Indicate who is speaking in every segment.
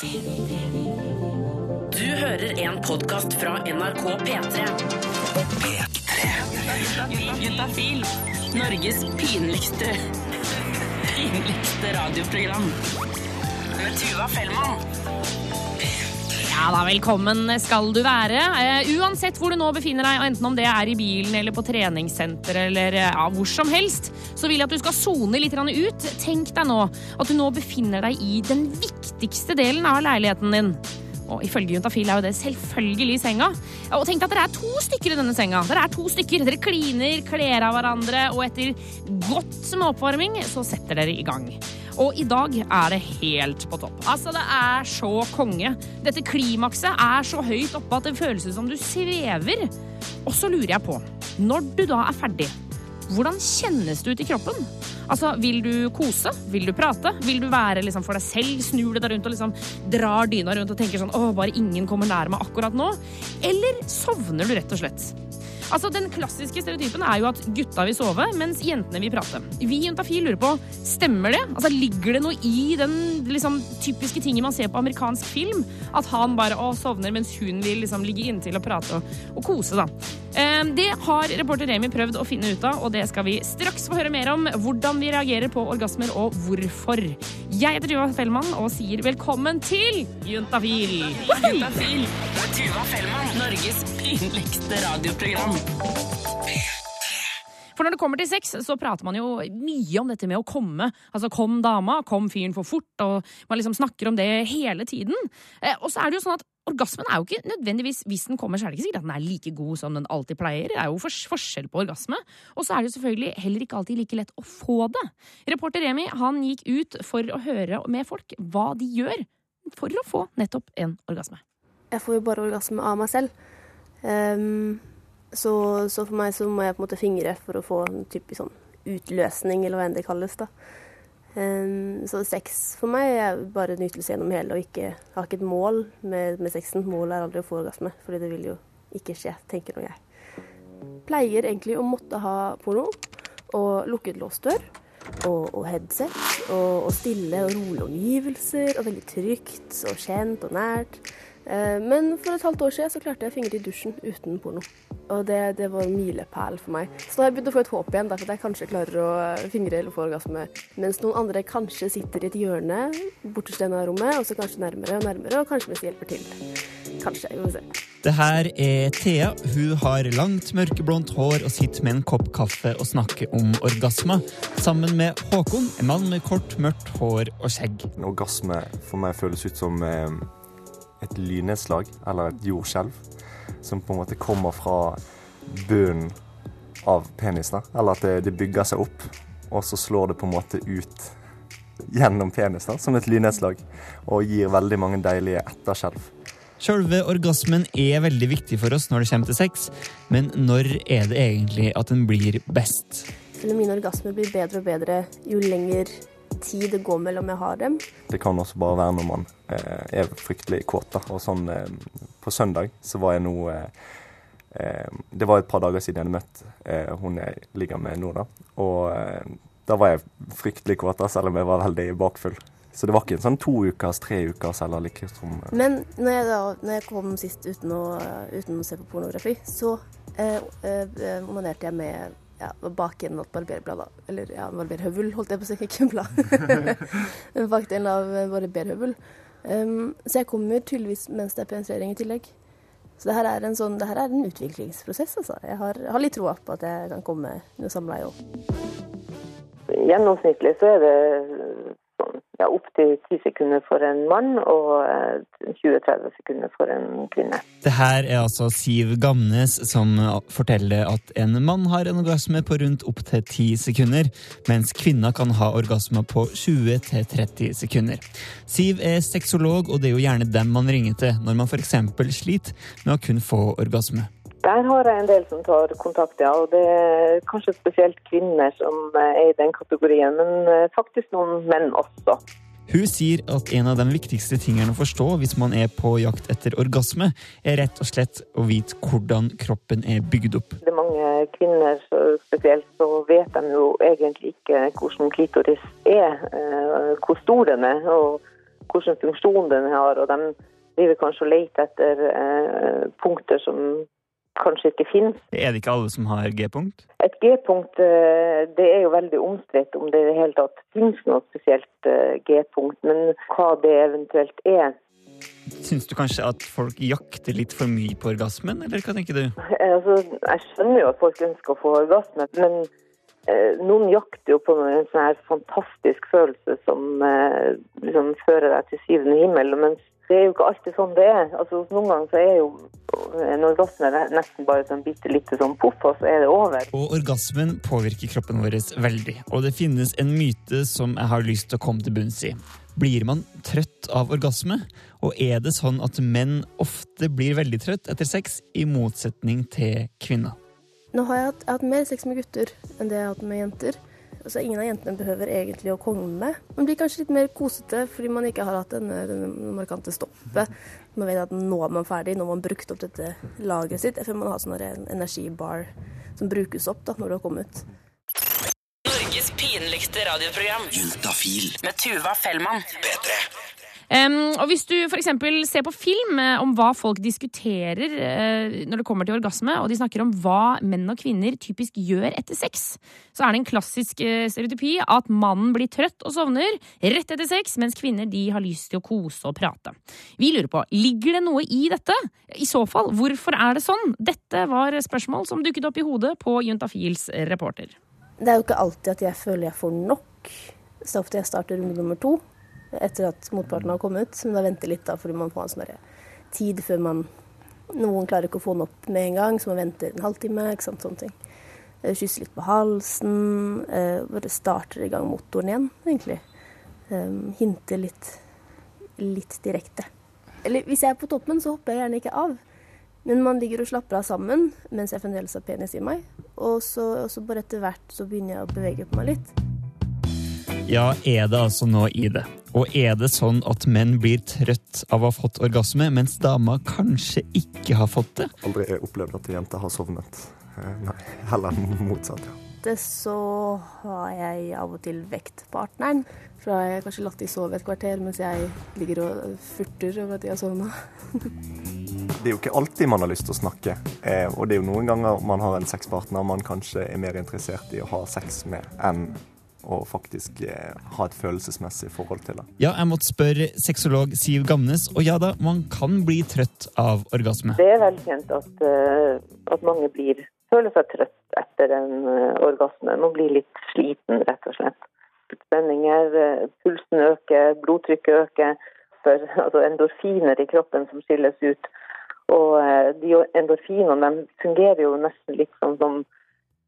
Speaker 1: Du hører en podkast fra NRK P3. P3. Juntafil. Norges pinligste pinligste radioprogram. Med Tuva Fellmann.
Speaker 2: Ja da, velkommen skal du være. Eh, uansett hvor du nå befinner deg, enten om det er i bilen eller på treningssenteret eller eh, ja, hvor som helst, så vil jeg at du skal sone litt ut. Tenk deg nå at du nå befinner deg i den viktigste delen av leiligheten din. Og ifølge Juntafil er jo det selvfølgelig senga. Og tenk at dere er to stykker i denne senga. Dere er to stykker. Dere kliner, kler av hverandre, og etter godt med oppvarming så setter dere i gang. Og i dag er det helt på topp. Altså, det er så konge. Dette klimakset er så høyt oppe at det føles som du svever. Og så lurer jeg på, når du da er ferdig, hvordan kjennes det ut i kroppen? Altså, Vil du kose? Vil du prate? Vil du være liksom for deg selv? Snur du deg rundt og liksom drar dyna rundt og tenker sånn åh, bare ingen kommer nær meg akkurat nå? Eller sovner du rett og slett? Altså, Den klassiske stereotypen er jo at gutta vil sove, mens jentene vil prate. Vi i Juntafil lurer på, stemmer det? Altså, Ligger det noe i den liksom, typiske tingen man ser på amerikansk film? At han bare å, sovner, mens hun vil liksom, ligge inntil og prate og, og kose, da. Eh, det har reporter Remi prøvd å finne ut av, og det skal vi straks få høre mer om. Hvordan vi reagerer på orgasmer, og hvorfor. Jeg heter Tuva Fellmann og sier velkommen til Juntafil.
Speaker 1: Juntafil. Tuva Fellmann. Norges pinligste radioprogram.
Speaker 2: For når det kommer til sex, så prater man jo mye om dette med å komme. Altså kom dama, kom fyren for fort, og man liksom snakker om det hele tiden. Eh, og så er det jo sånn at orgasmen er jo ikke nødvendigvis Hvis den kommer, så er det ikke sikkert at den er like god som den alltid pleier. Det er jo forskjell på orgasme. Og så er det jo selvfølgelig heller ikke alltid like lett å få det. Reporter Remi han gikk ut for å høre med folk hva de gjør for å få nettopp en orgasme.
Speaker 3: Jeg får jo bare orgasme av meg selv. Um, så, så for meg så må jeg på en måte fingre for å få en typisk sånn utløsning, eller hva enn det kalles. da. Ehm, så sex for meg er bare nytelse gjennom hele, og ikke, jeg har ikke et mål med, med sexen. Målet er aldri å få orgasme, fordi det vil jo ikke skje, tenker nå jeg. Pleier egentlig å måtte ha porno og lukket låst dør. Og, og headset, og, og stille og rolige omgivelser, og veldig trygt og kjent og nært. Eh, Men for et halvt år siden så klarte jeg å fingre i dusjen uten porno. Og det, det var en milepæl for meg. Så da har jeg begynt å få et håp igjen, derfor at jeg kanskje klarer å fingre eller få orgasme. Mens noen andre kanskje sitter i et hjørne borterst i av rommet, og så kanskje nærmere og nærmere, og kanskje mens de hjelper til. Kanskje. Vi får se.
Speaker 4: Det her er Thea. Hun har langt, mørkeblondt hår og sitter med en kopp kaffe og snakker om orgasmer. Sammen med Håkon, en mann med kort, mørkt hår og skjegg.
Speaker 5: En orgasme for meg føles ut som eh, et lynnedslag, eller et jordskjelv, som på en måte kommer fra bunnen av penisen. Eller at det, det bygger seg opp, og så slår det på en måte ut gjennom penisen som et lynnedslag, og gir veldig mange deilige etterskjelv.
Speaker 4: Sjølve orgasmen er veldig viktig for oss når det kommer til sex, men når er det egentlig at den blir best?
Speaker 3: Selv om mine orgasmer blir bedre og bedre jo lenger tid det går mellom jeg har dem.
Speaker 5: Det kan også bare være når man eh, er fryktelig kåt. Og sånn eh, på søndag så var jeg nå eh, eh, Det var et par dager siden jeg hadde møtt eh, hun jeg ligger med nå, da. Og eh, da var jeg fryktelig kåt, selv om jeg var veldig bakfull. Så det var ikke en sånn to ukers, tre ukers eller liksom eh,
Speaker 3: Men når jeg, da, når jeg kom sist uten å, uten å se på pornografi, så onanerte jeg med ja, bakenden av et Eller ja, en barberhøvel, holdt jeg på å si, ikke en blad. Men Bakdelen av barberhøvel. Um, så jeg kommer tydeligvis mens det er penetrering i tillegg. Så det her er en, sånn, her er en utviklingsprosess, altså. Jeg har, har litt troa på at jeg kan komme noe samleie òg.
Speaker 6: Gjennomsnittlig så er det ja, opptil 10 sekunder for en mann og eh, 20-30 sekunder for en kvinne.
Speaker 4: Det her er altså Siv Gamnes som forteller at en mann har en orgasme på rundt opptil 10 sekunder, mens kvinner kan ha orgasmer på 20-30 sekunder. Siv er sexolog, og det er jo gjerne dem man ringer til når man f.eks. sliter med å kun få orgasme.
Speaker 6: Der har jeg en del som tar kontakt, ja. Og det er kanskje spesielt kvinner som eh, er i den kategorien, men eh, faktisk noen menn også.
Speaker 4: Hun sier at en av de viktigste tingene å forstå hvis man er på jakt etter orgasme, er rett og slett å vite hvordan kroppen er bygd opp.
Speaker 6: Det er mange kvinner spesielt, så vet de jo egentlig ikke hvordan klitoris er, eh, hvor stor den er. og hvilken funksjon den har. Og de driver kanskje og leter etter punkter som kanskje ikke finnes.
Speaker 4: Er det ikke alle som har G-punkt?
Speaker 6: Et G-punkt eh, det er jo veldig omstridt om det i det hele tatt finnes noe spesielt eh, G-punkt, men hva det eventuelt er,
Speaker 4: Syns du kanskje at folk jakter litt for mye på orgasmen, eller hva tenker du?
Speaker 6: Eh, Altså, jeg skjønner jo at folk ønsker å få orgasme, men eh, noen jakter jo på en sånn her fantastisk følelse som eh, liksom fører deg til syvende himmel. Mens det er jo ikke alltid sånn det er. Altså, noen ganger så er jo en orgasme nesten bare sånn bitte lite sånn poff, og så er det over.
Speaker 4: Og orgasmen påvirker kroppen vår veldig, og det finnes en myte som jeg har lyst til å komme til bunns i. Blir man trøtt av orgasme? Og er det sånn at menn ofte blir veldig trøtt etter sex, i motsetning til kvinner?
Speaker 3: Nå har jeg hatt, jeg har hatt mer sex med gutter enn det jeg har hatt med jenter. Altså, ingen av jentene behøver egentlig å komme. Man blir kanskje litt mer kosete fordi man ikke har hatt denne, denne markante stoppet. Man vet at nå er man ferdig, nå har man brukt opp dette lageret sitt. Jeg føler man har sånn en energibar som brukes opp da, når du har kommet.
Speaker 1: Norges pinligste radioprogram
Speaker 7: Juntafil.
Speaker 1: med Tuva Fellmann.
Speaker 7: P3.
Speaker 2: Um, og hvis du f.eks. ser på film eh, om hva folk diskuterer uh, når det kommer til orgasme, og de snakker om hva menn og kvinner typisk gjør etter sex, så er det en klassisk eh, stereotypi at mannen blir trøtt og sovner rett etter sex, mens kvinner de har lyst til å kose og prate. Vi lurer på, ligger det noe i dette? I så fall, hvorfor er det sånn? Dette var spørsmål som dukket opp i hodet på Juntafils reporter.
Speaker 3: Det er jo ikke alltid at jeg føler jeg får nok. Så ofte jeg starter runde nummer to etter at motparten har kommet. Men da venter litt, da, fordi man får en sånn tid før man Noen klarer ikke å få den opp med en gang, så man venter en halvtime. ikke sant, sånne ting. Eh, Kysse litt på halsen. eh, Bare starter i gang motoren igjen, egentlig. Hinte Hinter litt, litt direkte. Eller hvis jeg er på toppen, så hopper jeg gjerne ikke av. Men man ligger og slapper av sammen mens jeg fremdeles har penis i meg. Og så, og så bare etter hvert så begynner jeg å bevege på meg litt.
Speaker 4: Ja, er det altså noe i det? Og er det sånn at menn blir trøtt av å ha fått orgasme, mens damer kanskje ikke har fått det?
Speaker 5: Aldri opplevd at jenter har sovnet. Eh, Nei, heller motsatt. ja.
Speaker 3: Det så har jeg av og til vekt partneren. For da har jeg kanskje latt de sove et kvarter mens jeg ligger og furter over at de har sovna.
Speaker 5: Det er jo ikke alltid man har lyst til å snakke. Eh, og det er jo noen ganger man har en sexpartner man kanskje er mer interessert i å ha sex med enn å faktisk eh, ha et følelsesmessig forhold til det.
Speaker 4: Ja, jeg måtte spørre sexolog Siv Gamnes, og ja da, man kan bli trøtt av orgasme.
Speaker 6: Det er velkjent at, eh, at mange blir, føler seg trøtt etter en eh, orgasme. Man blir litt sliten, rett og slett. Spenninger, pulsen øker, blodtrykket øker. For, altså endorfiner i kroppen som skilles ut. Og de endorfinene de fungerer jo nesten litt som, som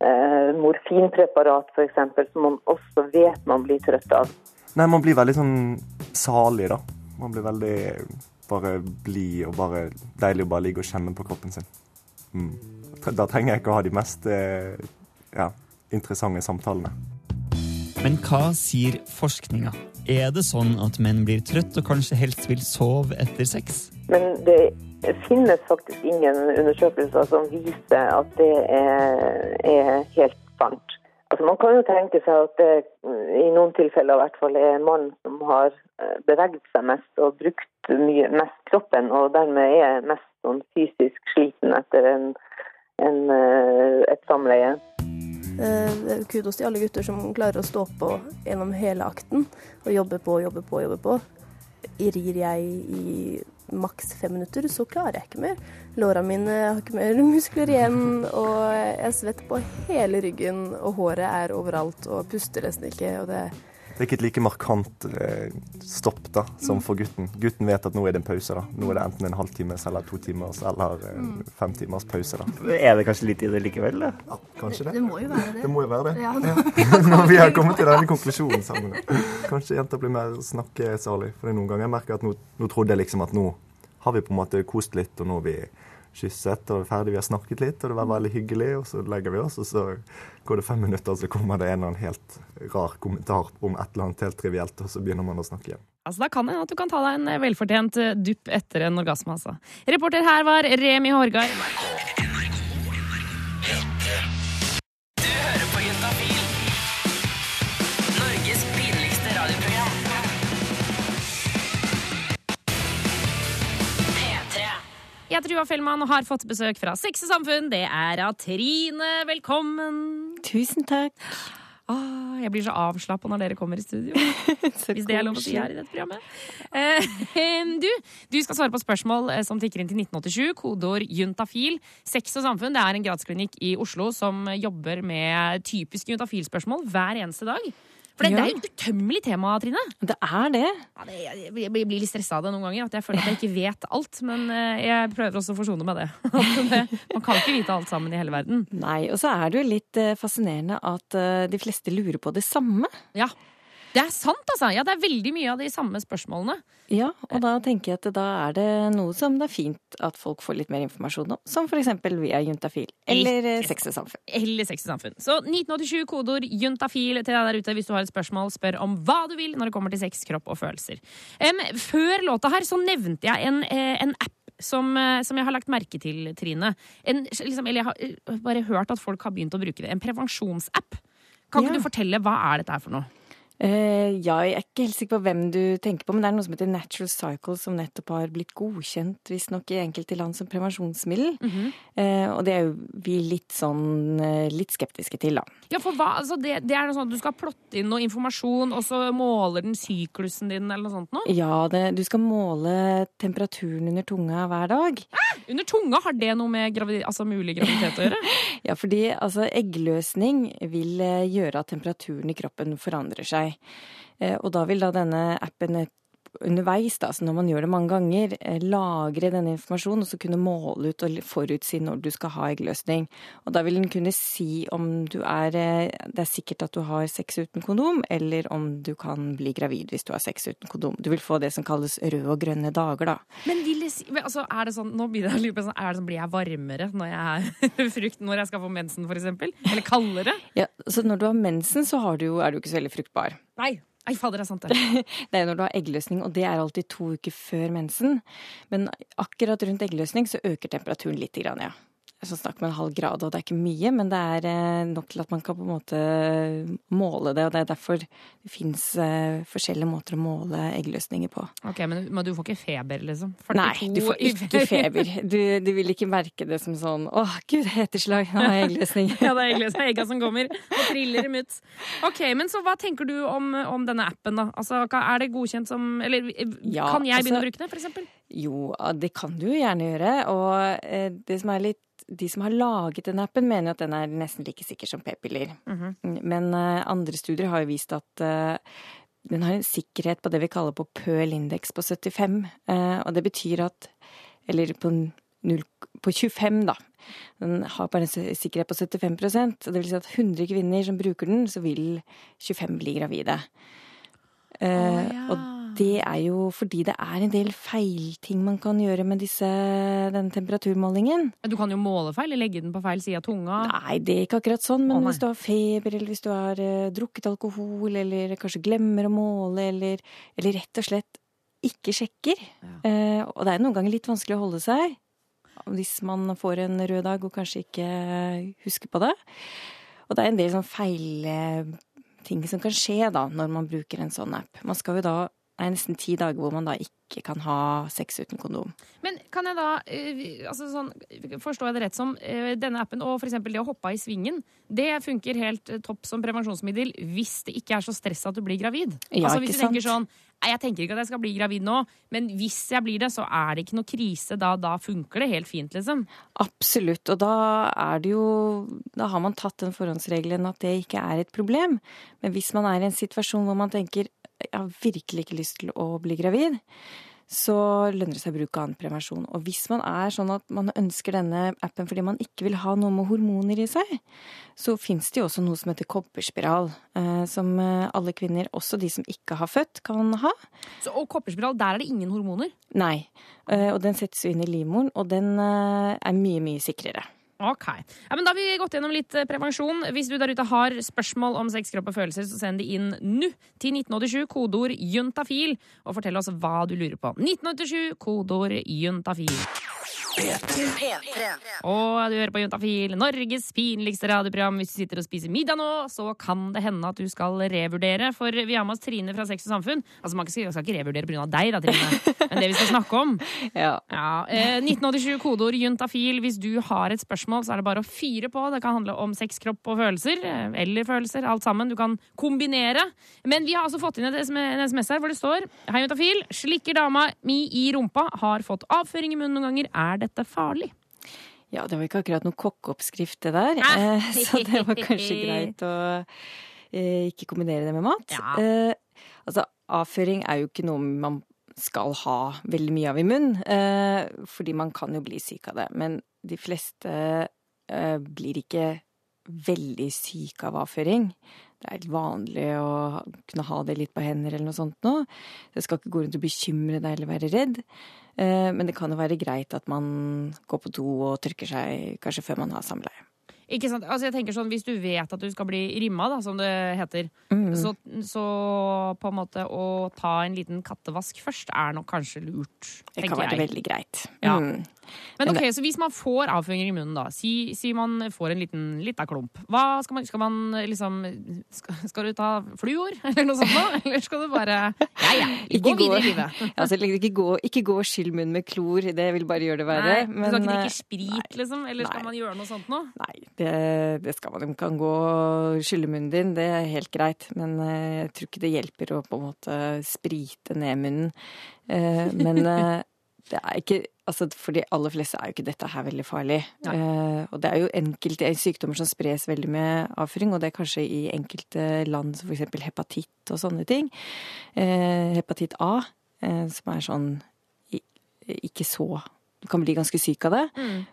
Speaker 6: eh, morfinpreparat, f.eks., som man også vet man blir trøtt av.
Speaker 5: Nei, man blir veldig sånn salig, da. Man blir veldig bare blid og bare deilig å bare ligge og kjenne på kroppen sin. Mm. Da trenger jeg ikke å ha de mest eh, ja, interessante samtalene.
Speaker 4: Men hva sier forskninga? Er det sånn at menn blir trøtt og kanskje helst vil sove etter sex?
Speaker 6: Men det finnes faktisk ingen undersøkelser som viser at det er, er helt sant. Altså man kan jo tenke seg at det i noen tilfeller i hvert fall er mannen mann som har eh, beveget seg mest og brukt mye, mest kroppen, og dermed er mest sånn fysisk sliten etter en, en, eh, et samleie.
Speaker 3: Eh, Kudos til alle gutter som klarer å stå på gjennom hele akten og jobbe på, jobbe på, jobbe på. Rir jeg i maks fem minutter, så klarer jeg ikke mer. Låra mine har ikke mer muskler igjen, og jeg svetter på hele ryggen, og håret er overalt, og puster nesten ikke. Og det,
Speaker 5: Det er ikke et like markant eh, stopp da, som for gutten. Gutten vet at nå er det en pause. da. Nå er det enten en halvtimes eller to timers eller eh, fem timers pause. da.
Speaker 4: Er det kanskje litt i det likevel, da?
Speaker 5: Ja, kanskje det.
Speaker 3: det må jo være det.
Speaker 5: Det må jo være det.
Speaker 3: Ja,
Speaker 5: Når vi har kommet til denne konklusjonen sammen. Kanskje jenter blir mer snakkesalig. For det er noen ganger jeg merker at nå, nå trodde jeg liksom at nå har vi på en måte kost litt, og nå har vi kysset og er ferdig, vi har snakket litt, og det var veldig hyggelig, og så legger vi oss, og så går det fem minutter, og så kommer det en eller annen helt rar kommentar om et eller annet helt trivielt, og så begynner man å snakke igjen.
Speaker 2: Altså, Da kan det hende at du kan ta deg en velfortjent eh, dupp etter en orgasme. altså. Reporter her var Remi Horgard. Jeg heter Tuva Fellmann og har fått besøk fra Sex og Samfunn. Det er av Trine. Velkommen.
Speaker 7: Tusen takk.
Speaker 2: Ah, jeg blir så avslappa når dere kommer i studio.
Speaker 7: Så
Speaker 2: Hvis det er lov å si her i dette programmet. Eh, du, du skal svare på spørsmål eh, som tikker inn til 1987. Kodeord juntafil. Sex og samfunn det er en gradsklinikk i Oslo som jobber med typiske juntafilspørsmål hver eneste dag. For det,
Speaker 7: Ja.
Speaker 2: det er jo et utømmelig tema, Trine.
Speaker 7: Det er det.
Speaker 2: Ja, det, jeg, jeg blir litt stressa av det noen ganger. At jeg føler at jeg ikke vet alt. Men eh, jeg prøver også å forsone med det. Man kan ikke vite alt sammen i hele verden.
Speaker 7: Nei, og så er det jo litt eh, fascinerende at eh, de fleste lurer på det samme.
Speaker 2: Ja, det er sant, altså. Ja, det er veldig mye av de samme spørsmålene.
Speaker 7: Ja, og da tenker jeg at da er det noe som det er fint at folk får litt mer informasjon om. Som for eksempel via Juntafil. Eller Sex og samfunn.
Speaker 2: Eller sex og samfunn. Så 1987, kodeord juntafil til deg der ute hvis du har et spørsmål. Spør om hva du vil når det kommer til sex, kropp og følelser. Um, før låta her så nevnte jeg en, eh, en app. Som, eh, som jeg har lagt merke til, Trine. En, liksom, eller jeg har eh, bare hørt at folk har begynt å bruke det. En prevensjonsapp. Kan ikke
Speaker 7: Ja.
Speaker 2: du fortelle hva er dette er for noe?
Speaker 7: Eh, ja, jeg er ikke helt sikker på hvem du tenker på, men det er noe som heter Natural Cycle, som nettopp har blitt godkjent, visstnok i enkelte land, som prevensjonsmiddel. eh, og det er jo vi litt sånn uh, litt skeptiske til, da.
Speaker 2: Ja, for hva, altså det, det er noe sånn at Du skal plotte inn noe informasjon, og så måler den syklusen din, eller noe sånt noe?
Speaker 7: Ja, det, du skal måle temperaturen under tunga hver dag.
Speaker 2: Under tunga, har det noe med gravid, altså mulig graviditet å gjøre?
Speaker 7: Ja, fordi altså, eggløsning vil gjøre at temperaturen i kroppen forandrer seg. Eh, og da vil da denne appen underveis, da, så når man gjør det mange ganger, eh, lagre denne informasjonen og så kunne måle ut og forutsi når du skal ha eggløsning. Og da vil den kunne si om du er eh, Det er sikkert at du har sex uten kondom, eller om du kan bli gravid hvis du har sex uten kondom. Du vil få det som kalles røde og grønne dager, da.
Speaker 2: Men vil det si, men altså, er det sånn, nå blir det sånn, er det sånn, blir jeg varmere når jeg frukt, når jeg skal få mensen, eksempel? Eller kaldere?
Speaker 7: Ja, så når du har mensen, så har du er du ikke så veldig fruktbar.
Speaker 2: Nei. Nei, fader, det er sant det.
Speaker 7: Det er når du har eggløsning, og det er alltid to uker før mensen. Men akkurat rundt eggløsning så øker temperaturen litt, ja. Så snakk med en halv grad, og det er ikke mye, men det er eh, nok til at man kan på en måte måle det. Og det er derfor det fins forskjellige måter å måle eggløsninger på.
Speaker 2: Ok, men, men du får ikke feber, liksom?
Speaker 7: Nei, du får ikke feber. Du, du vil ikke merke det som sånn åh, gud, heteslag, nå har jeg eggløsning.
Speaker 2: Ja, det er så egga som kommer og triller dem ut. Ok, men så hva tenker du om, om denne appen, da? Altså, er det godkjent som Eller eh,
Speaker 7: Ja,
Speaker 2: kan jeg begynne
Speaker 7: altså-
Speaker 2: å bruke det, for eksempel?
Speaker 7: Jo, det kan du gjerne gjøre. Og eh, det som er litt De som har laget den appen, mener at den er nesten like sikker som p-piller. Men eh, andre studier har jo vist at eh, den har en sikkerhet på det vi kaller på pøl-indeks på 75. eh, og det betyr at Eller på, 0, på 25, da. Den har bare en sikkerhet på 75 og Det vil si at 100 kvinner som bruker den, så vil 25 bli gravide. Oh,
Speaker 2: ja.
Speaker 7: Og det er jo fordi det er en del feilting man kan gjøre med disse, denne temperaturmålingen.
Speaker 2: Du kan jo måle feil, eller legge den på feil side av tunga.
Speaker 7: Nei, det er ikke akkurat sånn, men
Speaker 2: Å,
Speaker 7: hvis du har feber, eller hvis du har uh, drukket alkohol, eller kanskje glemmer å måle, eller, eller rett og slett ikke sjekker. Eh, og det er noen ganger litt vanskelig å holde seg hvis man får en rød dag og kanskje ikke husker på det. Og det er en del sånn feil eh, ting som kan skje da, når man bruker en sånn app. Man skal jo da det er nesten ti dager hvor man da ikke kan ha sex uten kondom.
Speaker 2: Men kan jeg da eh, altså sånn, Forstår jeg det rett som eh, denne appen og f.eks. det å hoppe av i svingen, det funker helt eh, topp som prevensjonsmiddel hvis det ikke er så stress at du blir gravid?
Speaker 7: Ja,
Speaker 2: altså Hvis du tenker
Speaker 7: sant?
Speaker 2: sånn jeg tenker ikke at jeg skal bli gravid nå, men hvis jeg blir det, så er det ikke noe krise. Da, da funker det helt fint, liksom.
Speaker 7: Absolutt, og da er det jo Da har man tatt den forhåndsregelen at det ikke er et problem. Men hvis man er i en situasjon hvor man tenker jeg har virkelig ikke lyst til å bli gravid, så lønner det seg å bruke annen prevensjon. Og hvis man er sånn at man ønsker denne appen fordi man ikke vil ha noe med hormoner i seg, så fins det jo også noe som heter kobberspiral, eh, som eh, alle kvinner, også de som ikke har født, kan ha.
Speaker 2: Så, og kopperspiral, der er det ingen hormoner.
Speaker 7: Nei. Eh, Og den settes jo inn i livmoren, og den er mye, mye sikrere.
Speaker 2: Ok. Ja, men Da har vi gått gjennom litt eh, prevensjon. Hvis du der ute har spørsmål om sex, kropp og følelser, så send de inn nå til 1987, kodeord juntafil, og fortell oss hva du lurer på. 1987, kodeord juntafil. Og du hører på Juntafil, Norges pinligste radioprogram. Hvis du sitter og spiser middag nå, så kan det hende at du skal revurdere. For vi har med oss Trine fra Sex og Samfunn. Altså, Man skal, ikke revurdere pga. deg, da, Trine. Men det vi skal snakke om.
Speaker 7: Ja.
Speaker 2: Ja, eh, 1987 kodeord juntafil. Hvis du har et spørsmål, så er det bare å fyre på. Det kan handle om sex, kropp og følelser. eh, Eller følelser. Alt sammen. Du kan kombinere. Men vi har altså fått inn et en SMS her hvor det står Hei, juntafil. Slikker dama mi i rumpa. Har fått avføring i munnen noen ganger. Er dette farlig?
Speaker 7: Ja, det var ikke akkurat noen kokkeoppskrift, det der. Eh, Så det var kanskje greit å eh, ikke kombinere det med mat.
Speaker 2: Ja.
Speaker 7: Eh, altså, avføring er jo ikke noe man skal ha veldig mye av i munnen, eh, fordi man kan jo bli syk av det. Men de fleste blir ikke veldig syke av avføring. Det er helt vanlig å kunne ha det litt på hender eller noe sånt nå. Det skal ikke gå rundt og bekymre deg eller være redd. Eh, Men det kan jo være greit at man går på do og trykker seg kanskje før man har samleie.
Speaker 2: Ikke sant? Altså jeg tenker sånn, Hvis du vet at du skal bli rimma, da, som det heter,
Speaker 7: Mm.
Speaker 2: så, så på en måte å ta en liten kattevask først er nok kanskje lurt.
Speaker 7: Det kan være
Speaker 2: jeg.
Speaker 7: veldig greit.
Speaker 2: Ja.
Speaker 7: Mm.
Speaker 2: Men
Speaker 7: Men
Speaker 2: ok, så hvis man får avføring i munnen, da, si, si man får en liten lita klump, hva skal man, skal man liksom skal, skal du ta fluor, eller noe sånt noe? Eller skal du bare Ja ja, gå videre i livet.
Speaker 7: Altså, ikke, gå, ikke gå og skyll munnen med klor, det vil bare gjøre det verre.
Speaker 2: Nei, du skal ikke
Speaker 7: eh,
Speaker 2: drikke sprit, liksom? Eller skal
Speaker 7: nei.
Speaker 2: man gjøre noe sånt noe?
Speaker 7: Nei, det, det skal man. De kan gå og skylle munnen din, det er helt greit. Men eh, jeg tror ikke det hjelper å på en måte sprite ned munnen. Eh, men eh, det er ikke Altså, for de aller fleste er jo ikke dette her veldig farlig. Eh, og det er jo enkelte sykdommer som spres veldig med avføring, og det er kanskje i enkelte land som eksempel hepatitt og sånne ting. Eh, hepatitt A, eh, som er sånn ikke så Du kan bli ganske syk av det,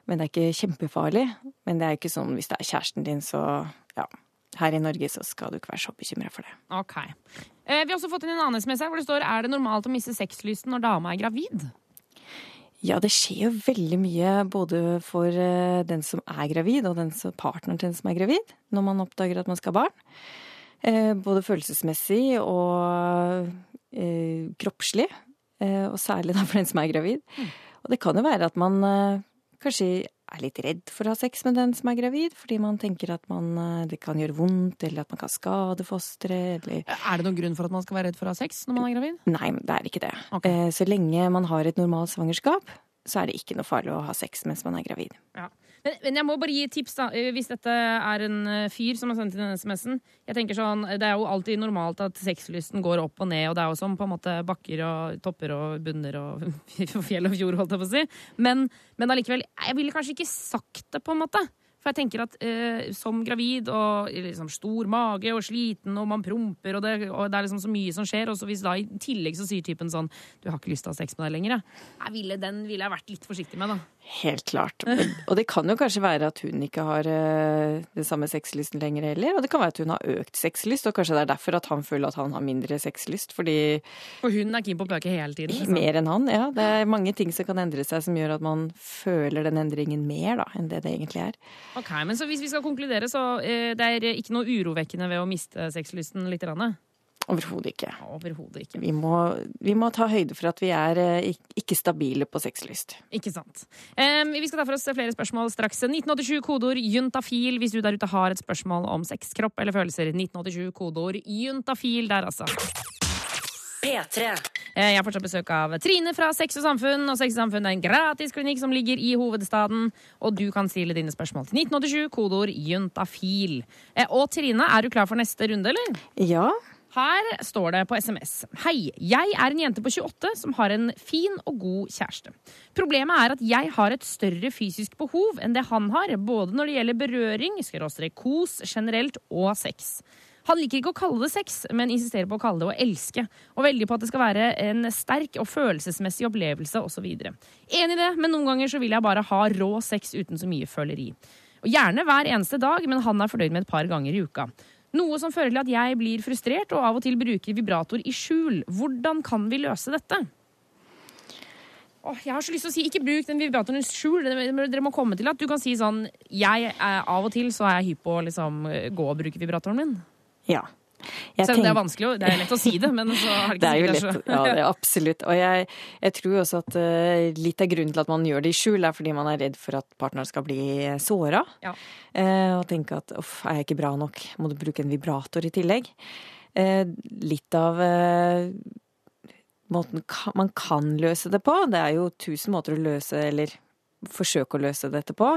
Speaker 7: men det er ikke kjempefarlig. Men det er ikke sånn hvis det er kjæresten din, så ja. Her i Norge så skal du ikke være så bekymra for det.
Speaker 2: Ok. Eh, vi har også fått inn en annen SMS her hvor det står Er det normalt å miste sexlysten når dama er gravid?
Speaker 7: Ja, det skjer jo veldig mye både for eh, den som er gravid, og den som, partneren til den som er gravid, når man oppdager at man skal ha barn. Eh, Både følelsesmessig og eh, kroppslig, eh, og særlig da for den som er gravid. Og det kan jo være at man kanskje er litt redd for å ha sex med den som er gravid, fordi man tenker at man, eh, det kan gjøre vondt, eller at man kan skade fosteret, eller
Speaker 2: Er det noen grunn for at man skal være redd for å ha sex når man er gravid?
Speaker 7: Nei, det er ikke det.
Speaker 2: Ok.
Speaker 7: Eh, Så lenge man har et normalt svangerskap, så er det ikke noe farlig å ha sex mens man er gravid.
Speaker 2: Ja. Men, men jeg må bare gi tips, da. Eh, Hvis dette er en eh, fyr som har sendt inn denne SMS-en. Jeg tenker sånn, Det er jo alltid normalt at sexlysten går opp og ned, og det er jo som på en måte bakker og topper og bunner og fjell og fjord, holdt jeg på å si. Men, men allikevel, jeg ville kanskje ikke sagt det, på en måte. For jeg tenker at eh, som gravid og liksom stor mage og sliten, og man promper, og det, og det er liksom så mye som skjer, og så hvis da i tillegg så sier typen sånn Du har ikke lyst til å ha sex med deg lenger, jeg. jeg ville, den ville jeg vært litt forsiktig med, da.
Speaker 7: Helt klart. Og det kan jo kanskje være at hun ikke har eh, det samme sexlysten lenger heller. Og det kan være at hun har økt sexlyst, og kanskje det er derfor at han føler at han har mindre sexlyst. Fordi
Speaker 2: For hun er keen på å pøke hele tiden. liksom.
Speaker 7: mer enn han, ja. Det er mange ting som kan endre seg som gjør at man føler den endringen mer da, enn det det egentlig er.
Speaker 2: Ok, men så Hvis vi skal konkludere, så eh, det er ikke noe urovekkende ved å miste sexlysten litt? Rann.
Speaker 7: Overhodet ikke.
Speaker 2: Overhodet ikke.
Speaker 7: Vi må, vi må ta høyde for at vi er eh, ikke stabile på sexlyst.
Speaker 2: Ikke sant. Em, vi skal ta for oss flere spørsmål straks. 1987 kodeord juntafil hvis du der ute har et spørsmål om sex, kropp eller følelser. 1987 kodeord juntafil der, altså.
Speaker 1: P3.
Speaker 2: Eh, Jeg har fortsatt besøk av Trine fra Sex og Samfunn. Og Sex og Samfunn er en gratis klinikk som ligger i hovedstaden. Og du kan stille dine spørsmål til 1987, kodeord juntafil. Eh, Og Trine, er du klar for neste runde, eller?
Speaker 7: Ja,
Speaker 2: Her står det på SMS. Hei, jeg er en jente på 28 som har en fin og god kjæreste. Problemet er at jeg har et større fysisk behov enn det han har, både når det gjelder berøring, skråstrek kos generelt og sex. Han liker ikke å kalle det sex, men insisterer på å kalle det å elske. Og veldig på at det skal være en sterk og følelsesmessig opplevelse osv. Enig i det, men noen ganger så vil jeg bare ha rå sex uten så mye føleri. Og Gjerne hver eneste dag, men han er fornøyd med et par ganger i uka. Noe som fører til at jeg blir frustrert og av og til bruker vibrator i skjul. Hvordan kan vi løse dette? Åh, jeg har så lyst til å si, Ikke bruk den vibratoren i skjul. Dere må komme til at du kan si sånn jeg er, Av og til så er jeg hypp på å liksom, gå og bruke vibratoren min.
Speaker 7: Ja. Jeg
Speaker 2: Selv om det er vanskelig, det er lett å si det, men så har det
Speaker 7: Det er jo
Speaker 2: ikke
Speaker 7: lett, ja, det er absolutt. Og jeg, jeg tror også at uh, litt av grunnen til at man gjør det i skjul, er fordi man er redd for at partneren skal bli såra.
Speaker 2: Ja.
Speaker 7: Uh, og tenke at uff, er jeg ikke bra nok, må du bruke en vibrator i tillegg. Uh, litt av måten man kan løse det på, det er jo tusen måter å løse, eller forsøke å løse dette på,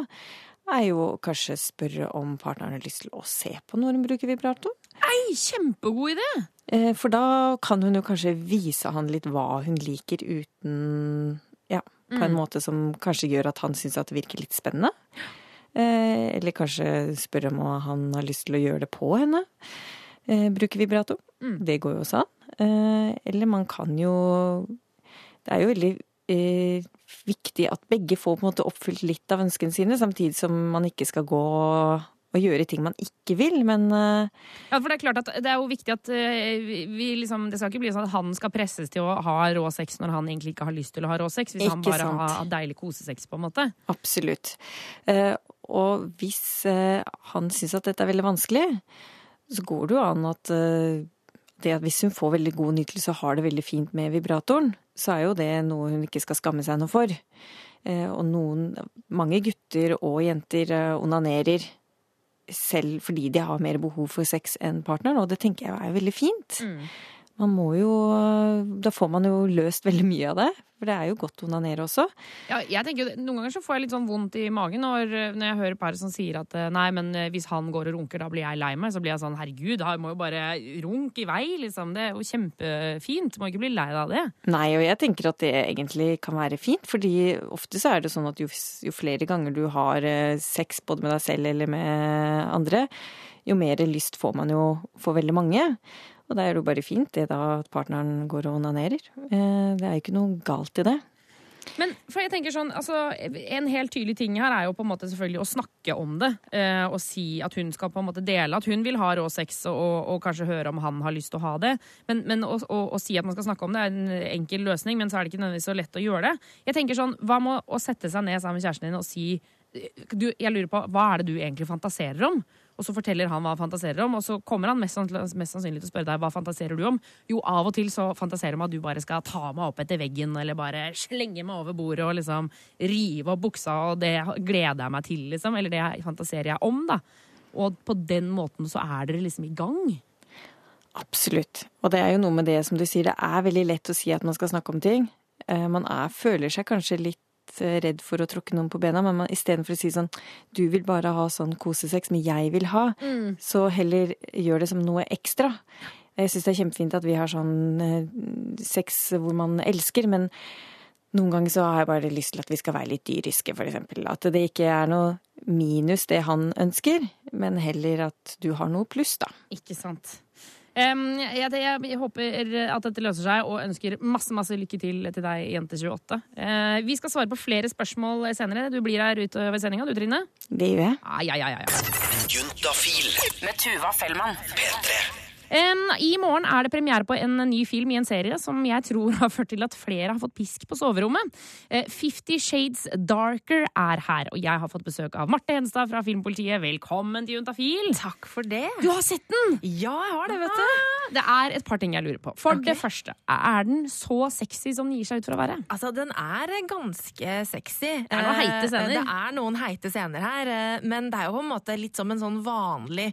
Speaker 7: er jo kanskje spørre om partneren har lyst til å se på når hun bruker vibrator.
Speaker 2: Nei, kjempegod idé!
Speaker 7: Eh, For da kan hun jo kanskje vise han litt hva hun liker uten Ja, på en måte som kanskje gjør at han syns at det virker litt spennende. Eh, Eller kanskje spørre om han har lyst til å gjøre det på henne. Bruke Bruke vibrator. Det går jo også an. Eh, Eller man kan jo Det er jo veldig eh, viktig at begge får på en måte oppfylt litt av ønskene sine, samtidig som man ikke skal gå og gjøre ting man ikke vil, men eh,
Speaker 2: Ja, for Det er klart at det er jo viktig at eh, vi liksom, Det skal ikke bli sånn at han skal presses til å ha rå sex når han egentlig ikke har lyst til å ha rå sex. Hvis han bare
Speaker 7: sant.
Speaker 2: har deilig kosesex, på en måte.
Speaker 7: Absolutt. Eh, og hvis han syns at dette er veldig vanskelig, så går det jo an at det at hvis hun får veldig god nytelse og har det veldig fint med vibratoren, så er jo det noe hun ikke skal skamme seg noe for. Og noen, mange gutter og jenter onanerer selv fordi de har mer behov for sex enn partneren, og det tenker jeg er veldig fint. Man må jo Da får man jo løst veldig mye av det, for det er jo godt å onanere også.
Speaker 2: Ja, jeg tenker jo, Noen ganger så får jeg litt sånn vondt i magen når, når jeg hører par som sier at eh, nei, men eh, hvis han går og runker, da blir jeg lei meg. Så blir jeg sånn herregud, da må jo bare runke i vei, liksom. Det er jo kjempefint. Må ikke bli lei deg av det.
Speaker 7: Nei, og jeg tenker at det egentlig kan være fint, fordi ofte så er det sånn at jo, jo flere ganger du har eh, sex både med deg selv eller med andre, jo mer lyst får man jo for veldig mange. Og da er det jo bare fint det da at partneren går og onanerer. Eh, Det er jo ikke noe galt i det.
Speaker 2: Men for jeg tenker sånn, altså, En helt tydelig ting her er jo på en måte selvfølgelig å snakke om det. Eh, og si at hun skal på en måte dele at hun vil ha rå sex, og, og kanskje høre om han har lyst til å ha det. Men, men å, å, å si at man skal snakke om det, er en enkel løsning, men så er det ikke nødvendigvis så lett å gjøre det. Jeg tenker sånn, Hva med å sette seg ned sammen med kjæresten din og si du, jeg lurer på, Hva er det du egentlig fantaserer om? Og så forteller han hva han fantaserer om, og så kommer han mest, mest sannsynlig til å spørre deg hva fantaserer du om. Jo, av og til så fantaserer om at du bare skal ta meg opp etter veggen, eller bare slenge meg over bordet og liksom rive opp buksa, og det gleder jeg meg til, liksom. Eller det fantaserer jeg om, da. Og på den måten så er dere liksom i gang.
Speaker 7: Absolutt. Og det er jo noe med det som du sier, det er veldig lett å si at man skal snakke om ting. Eh, Man er, føler seg kanskje litt eh, redd for å tråkke noen på bena, men man- istedenfor å si sånn du vil bare ha sånn kosesex, men jeg vil ha, så heller gjør det som noe ekstra. Jeg syns det er kjempefint at vi har sånn eh, sex hvor man elsker, men noen ganger så har jeg bare lyst til at vi skal være litt dyriske, for eksempel. At det ikke er noe minus det han ønsker, men heller at du har noe pluss, da.
Speaker 2: Ikke sant. Em, jeg, jeg, jeg håper at dette løser seg, og ønsker masse masse lykke til til deg, Jente28. Uh, vi skal svare på flere spørsmål senere. Du blir her utover sendinga, du, Trine?
Speaker 7: Det gjør jeg.
Speaker 2: Ah, ja, ja, ja, ja.
Speaker 1: Juntafil. Med Tuva Fellmann. P3.
Speaker 2: Em, I morgen er det premiere på en ny film i en serie som jeg tror har ført til at flere har fått pisk på soverommet. Eh, Fifty Shades Darker er her, og jeg har fått besøk av Marte Henstad fra Filmpolitiet. Velkommen til Juntafil.
Speaker 8: Takk for det.
Speaker 2: Du har sett den!
Speaker 8: Ja, jeg har det, vet du.
Speaker 2: Det er et par ting jeg lurer på. For
Speaker 8: okay.
Speaker 2: det første, er den så sexy som den gir seg ut for å være?
Speaker 8: Altså, Den er ganske sexy.
Speaker 2: Det er noen heite scener.
Speaker 8: Eh, Det er noen heite scener her, eh, men det er jo på en måte litt som en sånn vanlig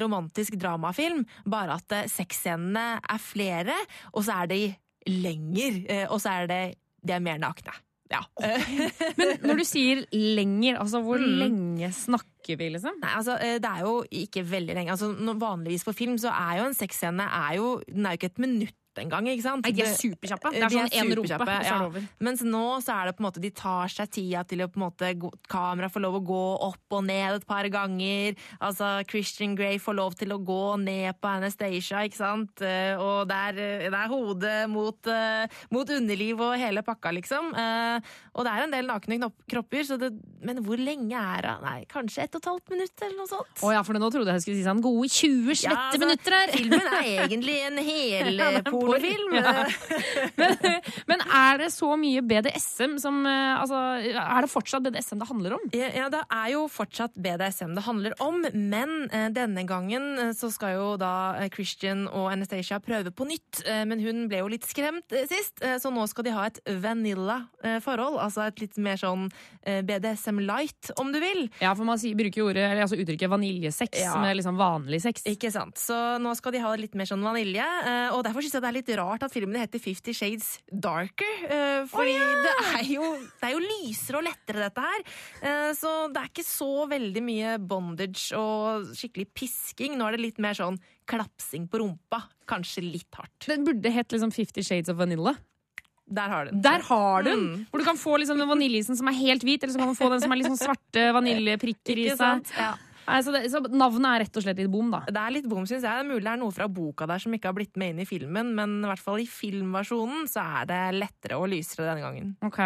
Speaker 8: romantisk dramafilm, bare at sexscenene er flere, og så er de lenger, eh, og så er det de er mer nakne. Ja.
Speaker 2: Men når du sier lenger, altså hvor
Speaker 8: Mm.
Speaker 2: lenge snakker vi, liksom?
Speaker 8: Nei, altså, eh, det er jo ikke veldig lenge. Altså, vanligvis på film så er jo en sexscene er jo, den er jo ikke et minutt engang, ikke sant?
Speaker 2: Nei, de er superkjappe. Det
Speaker 8: De
Speaker 2: er sånn én rumpe,
Speaker 8: superkjappe,
Speaker 2: og så er
Speaker 8: ja.
Speaker 2: det over.
Speaker 8: Mens nå så er det på en måte de tar seg tida til å på en måte Kamera får lov å gå opp og ned et par ganger. Altså Christian Grey får lov til å gå ned på Anastacia, ikke sant? Eh, Og det er, det er hodet mot, eh, mot underliv og hele pakka, liksom. Eh, Og det er en del nakne kropper, så det, men hvor lenge er det? Nei, kanskje ett og et halvt minutt, eller noe sånt.
Speaker 2: Å ja, for nå trodde jeg jeg skulle si sånn gode 20 slette
Speaker 8: Ja, altså,
Speaker 2: minutter her.
Speaker 8: Filmen er egentlig en
Speaker 2: Ja, den er
Speaker 8: pornofilm.
Speaker 2: Ja. Men, men er det så mye BDSM som eh, Altså, er det fortsatt BDSM det handler om?
Speaker 8: Ja, det er jo fortsatt BDSM det handler om, men eh, denne gangen eh, så skal jo da Christian og Anastacia prøve på nytt. Men hun ble jo litt skremt sist, så nå skal de ha et vanilla forhold. Altså et litt mer sånn BDSM light, om du vil.
Speaker 2: Ja, for man bruker jo ordet, eller altså uttrykket vaniljesex
Speaker 8: Ja.
Speaker 2: med liksom vanlig sex.
Speaker 8: Ikke sant? Så nå skal de ha litt mer sånn vanilje. Og derfor syns jeg det er litt rart at filmen heter Fifty Shades Darker. Uh, Fordi det, er jo, det er jo lysere og lettere, dette her. Uh, Så det er ikke så veldig mye bondage og skikkelig pisking. Nå er det litt mer sånn klapsing på rumpa. Kanskje litt hardt.
Speaker 2: Den burde hett liksom Fifty Shades of Vanilla.
Speaker 8: Der har du den.
Speaker 2: Der har du den!
Speaker 8: Mm.
Speaker 2: Hvor du kan få liksom den vaniljeisen som er helt hvit, eller så kan du få den som er sånn svarte vaniljeprikker i seg.
Speaker 8: sant? Ja.
Speaker 2: Nei, så, det, så navnet er rett og slett litt bom, da.
Speaker 8: Det er litt bom, syns jeg. Det er mulig det er noe fra boka der som ikke har blitt med inn i filmen, men i hvert fall i filmversjonen så er det lettere og lysere denne gangen.
Speaker 2: Ok.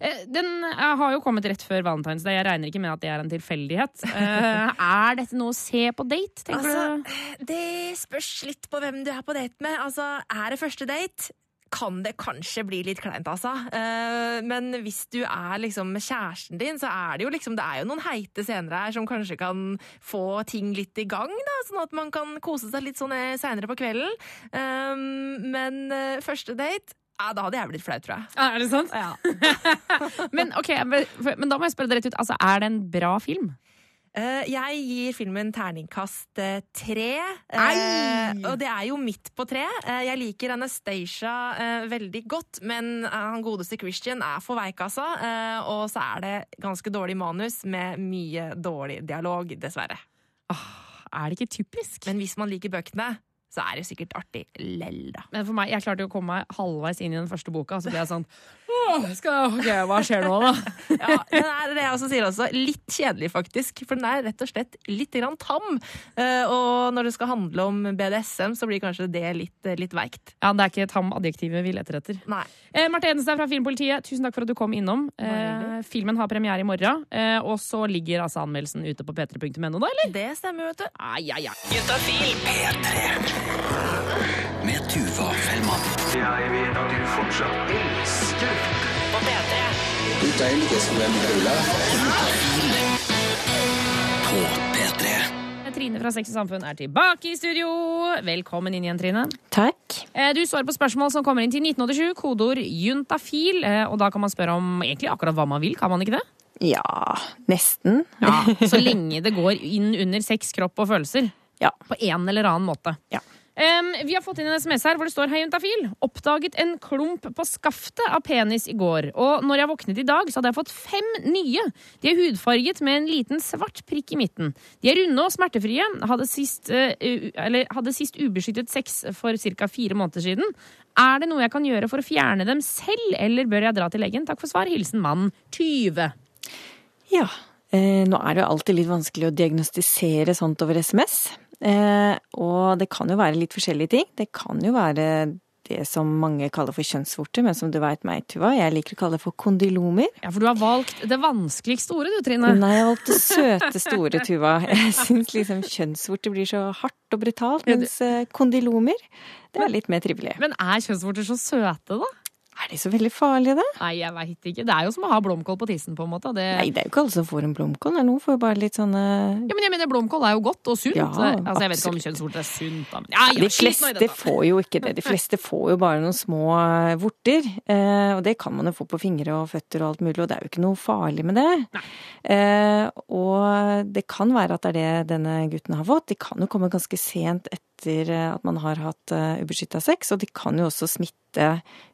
Speaker 2: Eh, Den eh, har jo kommet rett før Valentine's Day. Jeg regner ikke med at det er en tilfeldighet. Eh, er dette noe å se på date, tenker du?
Speaker 8: Altså, det spørs litt på hvem du er på date med. Altså, er det første date? Kan det kanskje bli litt kleint, altså. Eh, men hvis du er liksom med kjæresten din, så er det jo liksom Det er jo noen heite scener her som kanskje kan få ting litt i gang, da. Sånn at man kan kose seg litt sånn seinere på kvelden. Eh, men eh, første date ja, Da hadde jeg blitt flau, tror jeg.
Speaker 2: Er det sant? men, okay, men, men da må jeg spørre deg rett ut. Altså, er det en bra film?
Speaker 8: Eh, jeg gir filmen terningkast eh, tre. Eh, og det er jo midt på tre. Jeg liker Anastacia veldig godt, men han godeste Christian er for veik, altså. Og så er det ganske dårlig manus med mye dårlig dialog, dessverre.
Speaker 2: Er det ikke typisk?
Speaker 8: Men hvis man liker bøkene, så er det sikkert artig lell, da.
Speaker 2: Men for meg, Jeg klarte jo å komme meg halvveis inn i den første boka, så ble jeg sånn Åh, skal, ok, Hva skjer nå, da?
Speaker 8: Ja, den er det jeg også sier også. Litt kjedelig, faktisk. For den er rett og slett litt grann tam. Eh, og når det skal handle om BDSM, så blir kanskje det litt, eh, litt veikt.
Speaker 2: Ja, Det er ikke tam adjektivet vi leter etter.
Speaker 8: Nei.
Speaker 2: Eh, Marte Edenstad fra Filmpolitiet, tusen takk for at du kom innom. Eh, filmen har premiere i morgen, eh, og så ligger altså anmeldelsen ute på p3.no, da, eller?
Speaker 8: Det stemmer, vet du.
Speaker 2: Ai, ai, ai.
Speaker 1: Juntafil.
Speaker 9: Med Tuva Fellmann.
Speaker 10: Jeg vet at du fortsatt elsker
Speaker 1: På P3.
Speaker 9: Du deilige som en paula. På P3.
Speaker 2: Trine fra Sex og Samfunn er tilbake i studio. Velkommen inn igjen, Trine.
Speaker 7: Takk.
Speaker 2: Eh, Du svarer på spørsmål som kommer inn til 1987, kodeord juntafil. eh, Og da kan man spørre om egentlig akkurat hva man vil, kan man ikke det?
Speaker 7: Ja, nesten.
Speaker 2: Ja, Så lenge det går inn under sex, kropp og følelser.
Speaker 7: Ja.
Speaker 2: På en eller annen måte.
Speaker 7: Ja.
Speaker 2: Em, vi har fått inn en SMS her hvor det står Hei, juntafil. Oppdaget en klump på skaftet av penis i går. Og når jeg våknet i dag, så hadde jeg fått fem nye. De er hudfarget med en liten svart prikk i midten. De er runde og smertefrie. Hadde sist, uh, eller hadde sist ubeskyttet sex for ca. fire måneder siden. Er det noe jeg kan gjøre for å fjerne dem selv, eller bør jeg dra til legen? Takk for svar. Hilsen mann 20.
Speaker 7: Ja. Eh, nå er det jo alltid litt vanskelig å diagnostisere sånt over SMS. Eh, og det kan jo være litt forskjellige ting. Det kan jo være det som mange kaller for kjønnsvorter, men som du veit meg, Tuva, jeg liker å kalle det for kondylomer.
Speaker 2: Ja, for du har valgt det vanskeligste ordet, du, Trine.
Speaker 7: Nei, jeg valgte søte store, Tuva. Jeg syns liksom kjønnsvorter blir så hardt og brutalt, mens eh, kondylomer, det er litt mer trivelig.
Speaker 2: Men er kjønnsvorter så søte, da?
Speaker 7: Er de så veldig farlige, da?
Speaker 2: Nei, jeg veit ikke. Det er jo som å ha blomkål på tissen, på en måte. Det...
Speaker 7: Nei, det er jo ikke alle som får en blomkål. Noen får bare litt sånne
Speaker 2: Ja, men jeg mener, blomkål er jo godt og sunt.
Speaker 7: Ja,
Speaker 2: altså, jeg vet ikke om
Speaker 7: absolutt.
Speaker 2: kjønnsvorter er sunt, da. Men ja, ja,
Speaker 7: De fleste får jo ikke det. De fleste får jo bare noen små eh, vorter. Eh, og det kan man jo få på fingre og føtter og alt mulig, og det er jo ikke noe farlig med det. Nei. og det kan være at det er det denne gutten har fått. De kan jo komme ganske sent etter eh, at man har hatt uh, ubeskytta sex, og de kan jo også smitte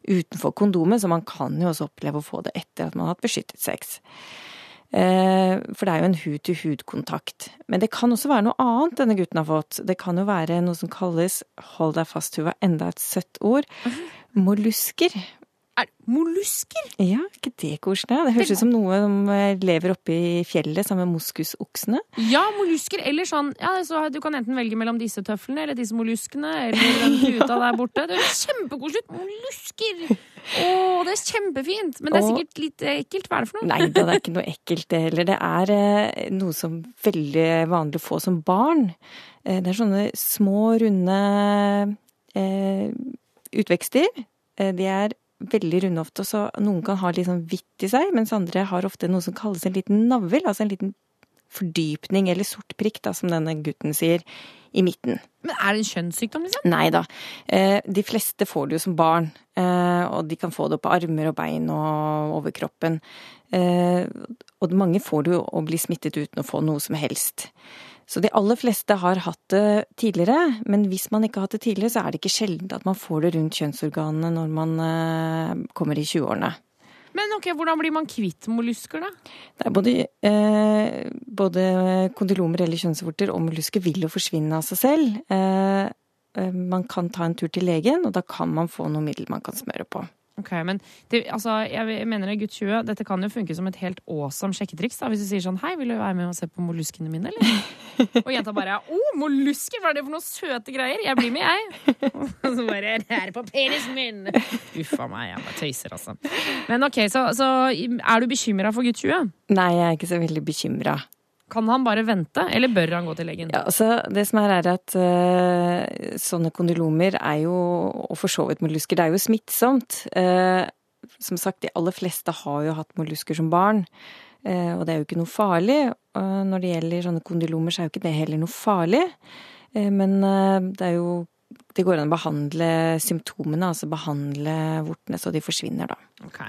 Speaker 7: utenfor kondomet, så man kan jo også oppleve å få det etter at man har hatt beskyttet sex. Eh, For det er jo en hud-til-hud-kontakt. Men det kan også være noe annet denne gutten har fått. Det kan jo være noe som kalles, hold deg fast, Tuva, enda et søtt ord, mollusker.
Speaker 2: Er mollusker?
Speaker 7: Ja, er ikke det koselig? Det høres ut som noe som eh, lever oppe i fjellet sammen med moskusoksene.
Speaker 2: Ja, mollusker. Eller sånn ja, så Du kan enten velge mellom disse tøflene eller disse molluskene eller den puta der borte. Det er kjempekoselig ut! Mollusker! Å, det er kjempefint! Men det er sikkert litt ekkelt. Hva er det for noe?
Speaker 7: Nei da, det er ikke noe ekkelt det heller. Det er eh, noe som veldig vanlig å få som barn. Eh, Det er sånne små, runde eh, utvekster. De er veldig runde ofte, så noen kan ha litt sånn hvitt i seg, mens andre har ofte noe som kalles en liten navl, altså en liten fordypning eller sort prikk, da, som denne gutten sier, i midten.
Speaker 2: Men er det en kjønnssykdom, liksom?
Speaker 7: Nei da. Eh, De fleste får det jo som barn, eh, og de kan få det på armer og bein og over kroppen. Eh, Og mange får det jo å bli smittet uten å få noe som helst. Så de aller fleste har hatt det tidligere, men hvis man ikke har hatt det tidligere, så er det ikke sjelden at man får det rundt kjønnsorganene når man eh, kommer i 20-årene.
Speaker 2: Men ok, hvordan blir man kvitt mollusker, da?
Speaker 7: Det er både, eh, både kondylomer eller kjønnsvorter og mollusker vil jo forsvinne av seg selv. Eh, eh, man kan ta en tur til legen, og da kan man få noe middel man kan smøre på.
Speaker 2: Ok, men det, altså, jeg mener det, gutt 20, dette kan jo funke som et helt awesome sjekketriks. da, Hvis du sier sånn Hei, vil du være med og se på molluskene mine, eller? og jenta bare Å, mollusker! Hva er det for noen søte greier? Jeg blir med, jeg. og så bare Det er på penisen min! Uff a meg, jeg bare tøyser, altså. Men ok, så, så er du bekymra for gutt 20?
Speaker 7: Nei, jeg er ikke så veldig bekymra.
Speaker 2: Kan han bare vente, eller bør han gå til legen?
Speaker 7: Ja, altså, det som er, er at uh, sånne kondylomer er jo, og for så vidt mollusker, det er jo smittsomt. Uh, som sagt, de aller fleste har jo hatt mollusker som barn. Uh, og det er jo ikke noe farlig. Når det gjelder sånne kondylomer, så er jo ikke det heller noe farlig. Men det er jo Det går an å behandle symptomene, altså behandle vortene så de forsvinner, da.
Speaker 2: Ok.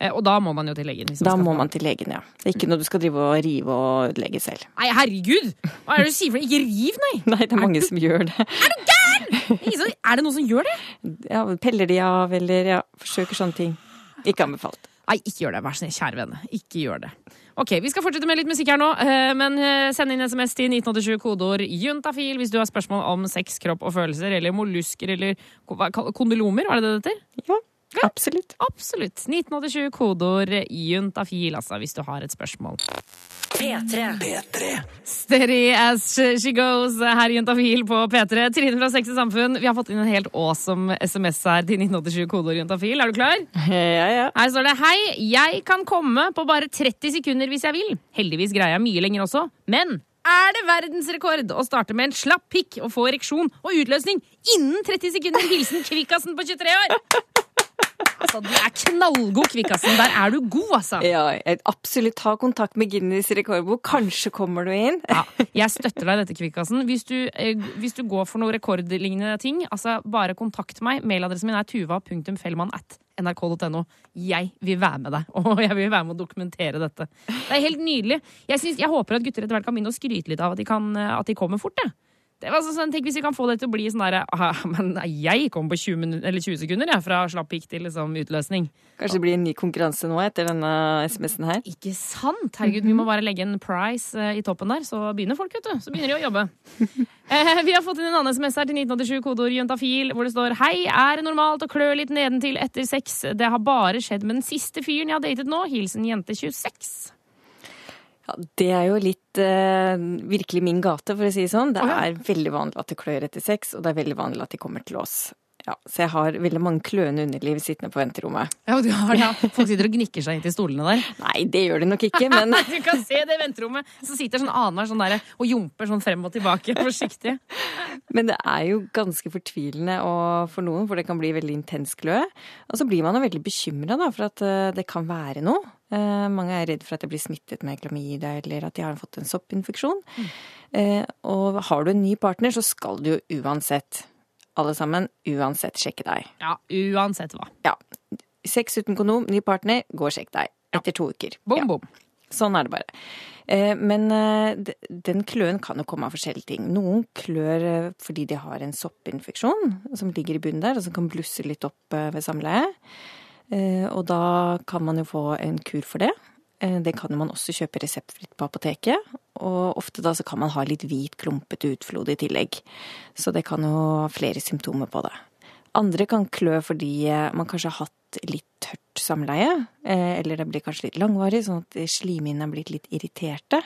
Speaker 2: Eh, Og da må man jo til legen.
Speaker 7: Da
Speaker 2: skal
Speaker 7: må man til legen, ja. Det er ikke noe du skal drive og rive og ødelegge selv.
Speaker 2: Nei, herregud! Hva er det du sier for noe? Ikke riv, nei!
Speaker 7: Nei, det er mange som gjør det.
Speaker 2: Er du gæren?! Er det noen som gjør det?
Speaker 7: Ja, peller de av, eller ja, forsøker sånne ting. Ikke anbefalt.
Speaker 2: Nei, ikke gjør det. Vær så snill, kjære venne. Ikke gjør det. Ok, Vi skal fortsette med litt musikk her nå, eh, men eh, send inn SMS til 1987 kodeord juntafil hvis du har spørsmål om sex, kropp og følelser, eller mollusker eller kondylomer. hva- kondylomer, var det det det heter?
Speaker 7: Ja, absolutt.
Speaker 2: Absolutt. 1987 kodeord juntafil, altså, hvis du har et spørsmål.
Speaker 1: P3.
Speaker 9: P3.
Speaker 2: Steady as she goes her i Juntafil på P3. Trine fra Sex i Samfunn, vi har fått inn en helt awesome SMS her til 1987 kodeord juntafil. Er du klar?
Speaker 7: Ja, ja.
Speaker 2: Her står det Hei, jeg kan komme på bare 30 sekunder hvis jeg vil. Heldigvis greier jeg mye lenger også. Men er det verdensrekord å starte med en slapp pikk og få ereksjon og utløsning innen 30 sekunder? Hilsen Kvikkasen på 23 år. Altså, du er knallgod, Kvikkasen. Der er du god, altså.
Speaker 7: Ja, absolutt ta kontakt med Guinness rekordbok. Kanskje kommer du inn.
Speaker 2: Ja, jeg støtter deg i dette, Kvikkasen. Hvis du, eh, hvis du går for noen rekordlignende ting, altså bare kontakt meg. Mailadressen min er tuva.fellmann at nrk.no. Jeg vil være med deg, og jeg vil være med å dokumentere dette. Det er helt nydelig. Jeg, synes, jeg håper at gutter etter hvert kan begynne å skryte litt av at de, kan, eh, at de kommer fort. Det. Det var sånn, tenk hvis vi kan få det til å bli sånn derre «Ah, Men jeg kom på 20, minutter, eller 20 sekunder, jeg, fra slapp pikk til liksom, utløsning.
Speaker 7: Kanskje det blir en ny konkurranse nå etter denne SMS-en her.
Speaker 2: Ikke sant? Herregud, vi må bare legge en price eh, i toppen der, så begynner folk, vet du. Så begynner de å jobbe. Eh, vi har fått inn en annen SMS her til 1987, kodeord juntafil, hvor det står Hei, er det normalt å klø litt nedentil etter sex? Det har bare skjedd med den siste fyren jeg har datet nå. Hilsen jente 26.
Speaker 7: Ja, det er jo litt eh, virkelig min gate, for å si det sånn. Det er veldig vanlig at det klør etter sex, og det er veldig vanlig at de kommer til oss. Ja, så jeg har veldig mange kløende underliv sittende på venterommet.
Speaker 2: Ja, du har det. ja. Folk sitter og gnikker seg inn til stolene der.
Speaker 7: Nei, det gjør de nok ikke, men
Speaker 2: Du kan se det venterommet. Så sitter sånn annenhver sånn der, og jumper sånn frem og tilbake, forsiktig.
Speaker 7: Men det er jo ganske fortvilende og for noen, for det kan bli veldig intens kløe. Og så blir man jo veldig bekymra for at eh, det kan være noe. Eh, mange er redd for at de blir smittet med klamydia, eller at de har fått en soppinfeksjon. Mm. og har du en ny partner, så skal du jo uansett, alle sammen, uansett sjekke deg.
Speaker 2: Ja, uansett hva.
Speaker 7: Ja. Sex uten kondom, ny partner, gå og sjekk deg. Etter to uker.
Speaker 2: Bom,
Speaker 7: Ja. Sånn er det bare. Eh, Men eh, den kløen kan jo komme av forskjellige ting. Noen klør eh, fordi de har en soppinfeksjon som ligger i bunnen der, og som kan blusse litt opp eh, ved samleie. Eh, Og da kan man jo få en kur for det. Eh, Det kan man også kjøpe reseptfritt på apoteket. Og ofte da så kan man ha litt hvit, klumpete utflod i tillegg. Så det kan jo ha flere symptomer på det. Andre kan klø fordi eh, man kanskje har hatt litt tørt samleie, eller det blir kanskje litt langvarig, sånn at slimhinnene er blitt litt irriterte.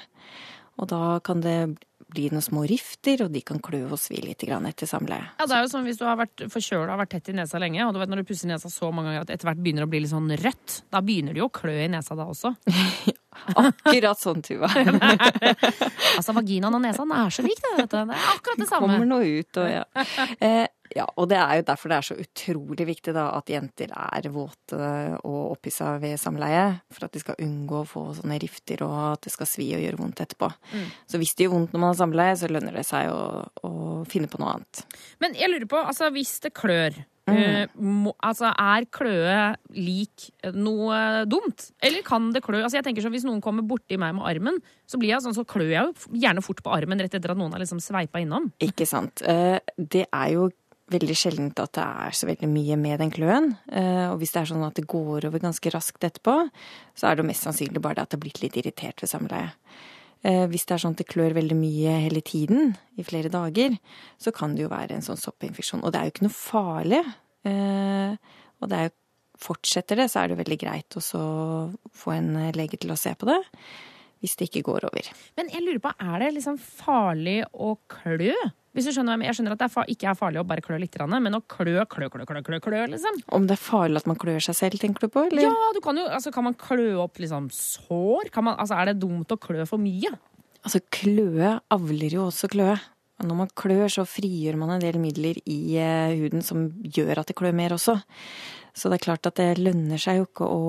Speaker 7: Og da kan det bli noen små rifter, og de kan klø og svi litt etter samleie.
Speaker 2: Ja, det er jo sånn Hvis du har vært forkjøla og vært tett i nesa lenge, og du vet når du pusser nesa så mange ganger at etter hvert begynner å bli litt sånn rødt, da begynner det jo å klø i nesa da også.
Speaker 7: Akkurat sånn, Tuva.
Speaker 2: Altså, Vaginaen og nesa er så lik, det. Vet du. Det er akkurat det samme.
Speaker 7: Kommer noe ut, og ja. Eh, Ja, og det er jo derfor det er så utrolig viktig da at jenter er våte og opphissa ved samleie. For at de skal unngå å få sånne rifter og at det skal svi og gjøre vondt etterpå.
Speaker 2: Mm.
Speaker 7: Så hvis det gjør vondt når man har samleie, så lønner det seg å, å finne på noe annet.
Speaker 2: Men jeg lurer på, altså hvis det klør
Speaker 7: Mm.
Speaker 2: eh, må, altså Er kløe lik noe dumt? Eller kan det klø? Altså jeg tenker så Hvis noen kommer borti meg med armen, så blir jeg sånn, så klør jeg jo gjerne fort på armen rett etter at noen har liksom sveipa innom.
Speaker 7: Ikke sant. Eh, Det er jo veldig sjeldent at det er så veldig mye med den kløen. Eh, Og hvis det er sånn at det går over ganske raskt etterpå, så er det jo mest sannsynlig bare det at det har blitt litt irritert ved samleie. Eh, Hvis det er sånn at det klør veldig mye hele tiden, i flere dager, så kan det jo være en sånn soppinfeksjon. Og det er jo ikke noe farlig. Eh, Og det er jo Fortsetter det, så er det veldig greit å få en lege til å se på det. Hvis det ikke går over.
Speaker 2: Men jeg lurer på, er det liksom farlig å klø? Hvis du skjønner, jeg skjønner at det ikke er farlig å bare klø litt, men å klø, klø, klø, klø, klø, klø liksom.
Speaker 7: Om det er farlig at man klør seg selv, tenker du på? Eller?
Speaker 2: Ja, du kan jo, altså kan man klø opp liksom sår? Kan man, altså er det dumt å klø for mye?
Speaker 7: Altså, kløe avler jo også kløe. Når man klør, så frigjør man en del midler i eh, huden som gjør at det klør mer også. Så det er klart at det lønner seg jo ikke å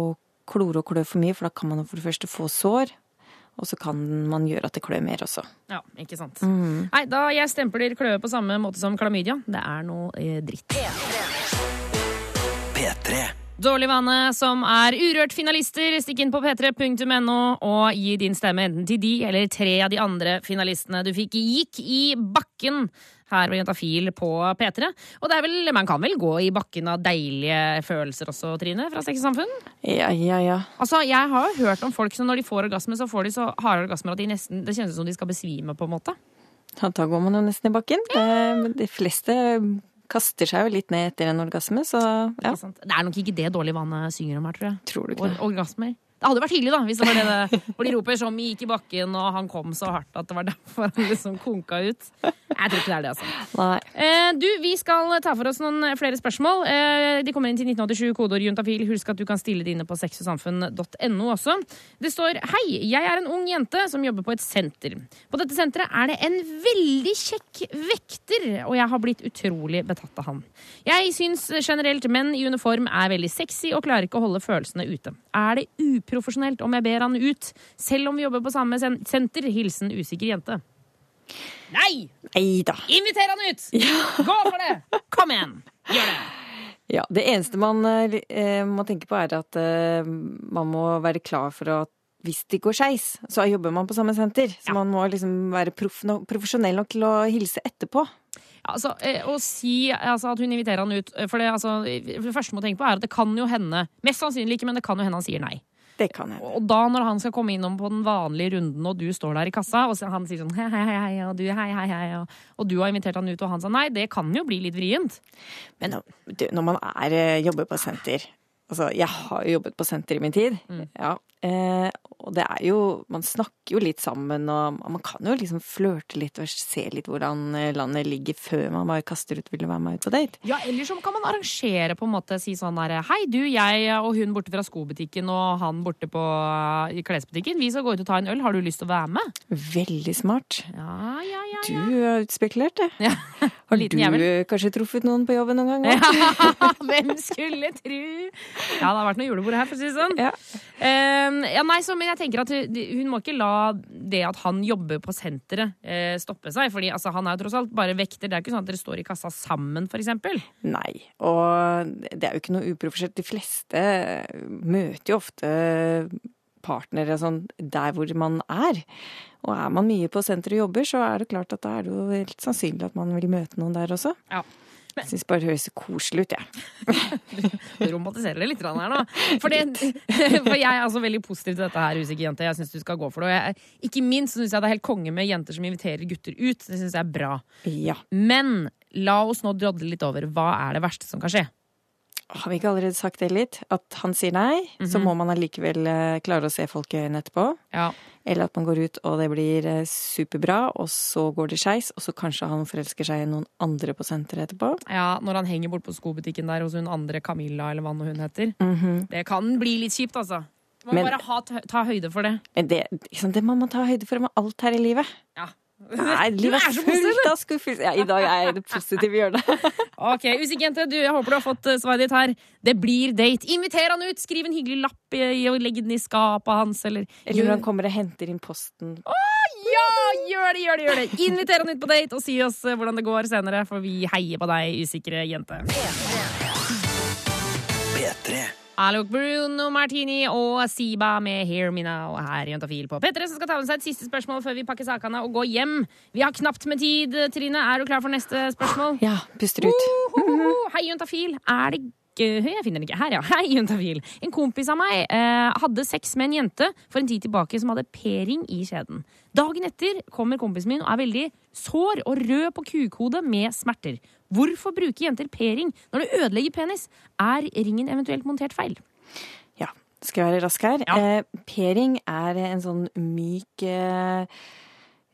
Speaker 7: klore og klø for mye, for da kan man for det første få sår, og så kan man gjøre at det klør mer også.
Speaker 2: Ja, ikke sant.
Speaker 7: Mm.
Speaker 2: Nei, da jeg stempler kløe på samme måte som klamydia. Det er noe eh, dritt.
Speaker 9: P3.
Speaker 2: Dårlig vane som er Urørt-finalister. Stikk inn på p3.no og gi din stemme enten til de eller tre av de andre finalistene du fikk gikk i bakken her ved Jentafil på P3. Og det er vel, man kan vel gå i bakken av deilige følelser også, Trine, fra Sex og Samfunn?
Speaker 7: Ja, ja, ja.
Speaker 2: Altså, Jeg har jo hørt om folk som når de får orgasme, så får de så harde orgasmer at de nesten, det kjennes som de skal besvime. på en måte.
Speaker 7: Ja, Da går man jo nesten i bakken. Eh, De fleste kaster seg jo litt ned etter en orgasme, så ja.
Speaker 2: Det er, Det er nok ikke det dårlig vannet synger om her, tror jeg.
Speaker 7: Tror du ikke
Speaker 2: Or
Speaker 7: det?
Speaker 2: orgasmer. Det hadde vært hyggelig, da, hvis det var det det Hvor de roper som gikk i bakken, og han kom så hardt at det var derfor han liksom konka ut. Jeg tror ikke det er det, altså. Eh, du, vi skal ta for oss noen flere spørsmål. Eh, de kommer inn til 1987, kodeord juntafil. Husk at du kan stille dine på sexogsamfunn.no også. Det står Hei, jeg er en ung jente som jobber på et senter. På dette senteret er det en veldig kjekk vekter, og jeg har blitt utrolig betatt av han. Jeg syns generelt menn i uniform er veldig sexy og klarer ikke å holde følelsene ute. Er det uprofesjonelt om jeg ber han ut, selv om vi jobber på samme sen- senter? Hilsen usikker jente. Nei!
Speaker 7: Neida.
Speaker 2: Inviter han ut! Gå for det! Kom igjen! Gjør det!
Speaker 7: Ja, det eneste man eh, må tenke på er at eh, man må være klar for at hvis det går skeis, så jobber man på samme senter. Så man må liksom være proff no profesjonell nok til å hilse etterpå.
Speaker 2: Ja, altså, eh, Å si altså, at hun inviterer han ut eh, For det, altså, for det første må tenke på er at det kan jo hende Mest sannsynlig ikke, men det kan jo hende han sier nei.
Speaker 7: Det kan hende.
Speaker 2: Og da når han skal komme innom på den vanlige runden, og du står der i kassa, og han sier sånn hei, hei, hei, og du hei, hei, hei, og, og du har invitert han ut, og han sa nei, det kan jo bli litt vrient.
Speaker 7: Men når man er, eh, jobber på senter Altså, jeg har jo jobbet på senter i min tid. Ja. Eh, og det er jo Man snakker jo litt sammen, og man kan jo liksom flørte litt og se litt hvordan eh, landet ligger før man bare kaster ut 'vil du være med ut på date'.
Speaker 2: Ja, eller så kan man arrangere på en måte, si sånn der Hei, du, jeg og hun borte fra skobutikken og han borte på i klesbutikken, vi skal gå ut og ta en øl, har du lyst til å være med?
Speaker 7: Veldig smart.
Speaker 2: Ja, ja, ja.
Speaker 7: Du er utspekulert, det.
Speaker 2: ja.
Speaker 7: Har du
Speaker 2: jævel.
Speaker 7: kanskje truffet noen på jobben noen gang?
Speaker 2: Ja, hvem skulle tru? Ja, det har vært noe julebord her, for å si det sånn.
Speaker 7: Ja.
Speaker 2: Eh, ja, nei, så, men jeg tenker at hun, må ikke la det at han jobber på senteret, eh, stoppe seg. Fordi altså, han er jo tross alt bare vekter. Det er ikke sånn at dere står i kassa sammen, eksempel.
Speaker 7: Nei, og det er jo ikke noe uprofesjonelt. De fleste møter jo ofte partnere sånn der hvor man er. Og er man mye på senteret og jobber, så er det klart at da er det jo helt sannsynlig at man vil møte noen der også.
Speaker 2: Ja.
Speaker 7: Jeg syns bare det høres koselig ut, jeg.
Speaker 2: Du romantiserer det litt her nå. For, det, for jeg er altså veldig positiv til dette her, usikker jente. Jeg syns du skal gå for det. Jeg, ikke minst syns jeg det er helt konge med jenter som inviterer gutter ut. Det syns jeg er bra.
Speaker 7: Ja.
Speaker 2: Men la oss nå drodle litt over. Hva er det verste som kan skje?
Speaker 7: Har vi ikke allerede sagt det litt? At han sier nei, så må man allikevel eh, klare å se folk i øynene etterpå.
Speaker 2: Ja.
Speaker 7: Eller at man går ut og det blir eh, superbra, og så går det skeis, og så kanskje han forelsker seg i noen andre på senteret etterpå.
Speaker 2: Ja, Når han henger bort på skobutikken der hos hun andre Camilla, eller hva nå hun heter.
Speaker 7: Mhm.
Speaker 2: Det kan bli litt kjipt, altså. Man må
Speaker 7: Men-
Speaker 2: bare ha, ta, høyde for det.
Speaker 7: Men Det, liksom, det må man ta høyde for med alt her i livet.
Speaker 2: Ja.
Speaker 7: Nei, livet
Speaker 2: er
Speaker 7: fullt av skuffelser. Ja, I dag er jeg i det positive hjørnet.
Speaker 2: Ok, Usikkjente, du, jeg håper du har fått eh, svaret ditt her. Det blir date. Inviter han ut! Skriv en hyggelig lapp i, og legg den i skapet hans, eller
Speaker 7: Eller når han kommer og henter inn posten.
Speaker 2: Ja, gjør det, gjør det! gjør det Inviter han ut på date, og si oss eh, hvordan det går senere, for vi heier på deg, usikre jente.
Speaker 9: P3. P3.
Speaker 2: Alok Bruno Martini og Siba med Hear Me Now her i Juntafil på P3, som skal ta med seg et siste spørsmål før vi pakker sakene og går hjem. Vi har knapt med tid, Trine. Er du klar for neste spørsmål?
Speaker 7: Ja, puster ut.
Speaker 2: Uhuhu. Hei, Juntafil. Er det gøy Jeg finner den ikke. Her, ja. Hei, Juntafil. En kompis av meg eh, hadde sex med en jente for en tid tilbake som hadde p-ring i skjeden. Dagen etter kommer kompisen min og er veldig sår og rød på kukhodet med smerter. Hvorfor bruker jenter p-ring når det ødelegger penis? Er ringen eventuelt montert feil?
Speaker 7: Ja, skal jeg være rask her?
Speaker 2: Ja.
Speaker 7: Eh, P-ring er en sånn myk eh,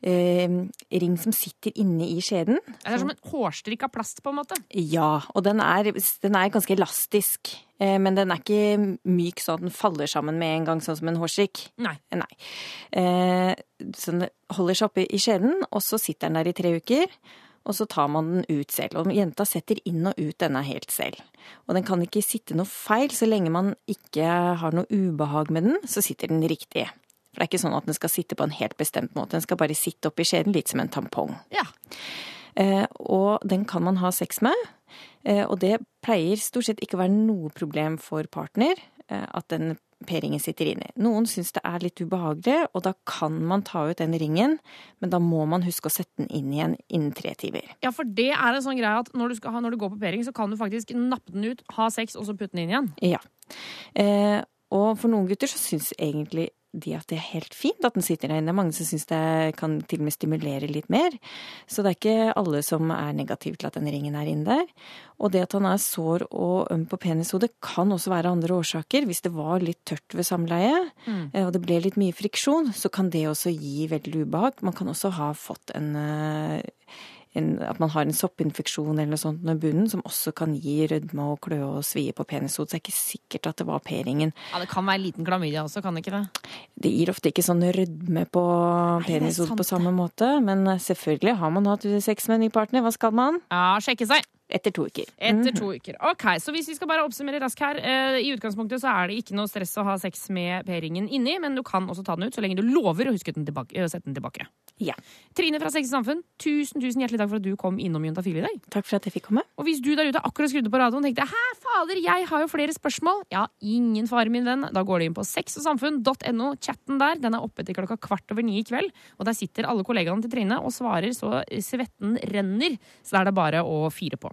Speaker 7: eh, ring som sitter inne i skjeden.
Speaker 2: Det er som en hårstrikk av plast, på en måte.
Speaker 7: Ja, og den er, den er ganske elastisk. Eh, men den er ikke myk sånn at den faller sammen med en gang, sånn som en hårstrikk.
Speaker 2: Nei.
Speaker 7: Nei. Eh, så den holder seg oppe i skjeden, og så sitter den der i tre uker. Og så tar man den ut selv. Og jenta setter inn og ut denne helt selv. Og den kan ikke sitte noe feil. Så lenge man ikke har noe ubehag med den, så sitter den riktig. For det er ikke sånn at den skal sitte på en helt bestemt måte. Den skal bare sitte oppi skjeden, litt som en tampong.
Speaker 2: Ja.
Speaker 7: Eh, og den kan man ha sex med. Eh, og det pleier stort sett ikke å være noe problem for partner eh, at den p-ringen sitter inni. Noen syns det er litt ubehagelig, og da kan man ta ut den ringen, men da må man huske å sette den inn igjen innen tre timer.
Speaker 2: Ja, for det er en sånn greie at når du, skal ha, når du går på p-ring, så kan du faktisk nappe den ut, ha sex, og så putte den inn igjen.
Speaker 7: Ja. Eh, og for noen gutter så syns egentlig de at det er helt fint at den sitter der inne. Mange som syns det kan til og med stimulere litt mer. Så det er ikke alle som er negative til at den ringen er inne der. Og det at han er sår og øm på penishodet kan også være andre årsaker. Hvis det var litt tørt ved samleie, mm. og det ble litt mye friksjon, så kan det også gi veldig ubehag. Man kan også ha fått en eh, en, at man har en soppinfeksjon eller noe sånt under bunnen, som også kan gi rødme og kløe og svie på penishod. Så det er ikke sikkert at det var p-ringen.
Speaker 2: Ja, Det kan være en liten klamydia også, kan det ikke det?
Speaker 7: Det gir ofte ikke sånn rødme på penishod på samme måte, men selvfølgelig har man hatt sex med en ny partner. Hva skal man?
Speaker 2: Ja, sjekke seg.
Speaker 7: Etter to uker.
Speaker 2: Etter to uker. Ok, så hvis vi skal bare oppsummere raskt her. Eh, I utgangspunktet så er det ikke noe stress å ha sex med p-ringen inni, men du kan også ta den ut så lenge du lover å huske den tilbake, å sette den tilbake.
Speaker 7: Ja.
Speaker 2: Trine fra Sex i Samfunn, tusen tusen hjertelig takk for at du kom innom Juntafil i dag.
Speaker 7: Takk for at jeg fikk komme.
Speaker 2: Og hvis du der ute akkurat skrudde på radioen og tenkte hæ, fader, jeg har jo flere spørsmål, ja, ingen fare, min venn. Da går du inn på sexogsamfunn.no, chatten der. Den er oppe til klokka kvart over ni i kveld. Og der sitter alle kollegaene til Trine og svarer så svetten renner. Så da er det bare å fire på.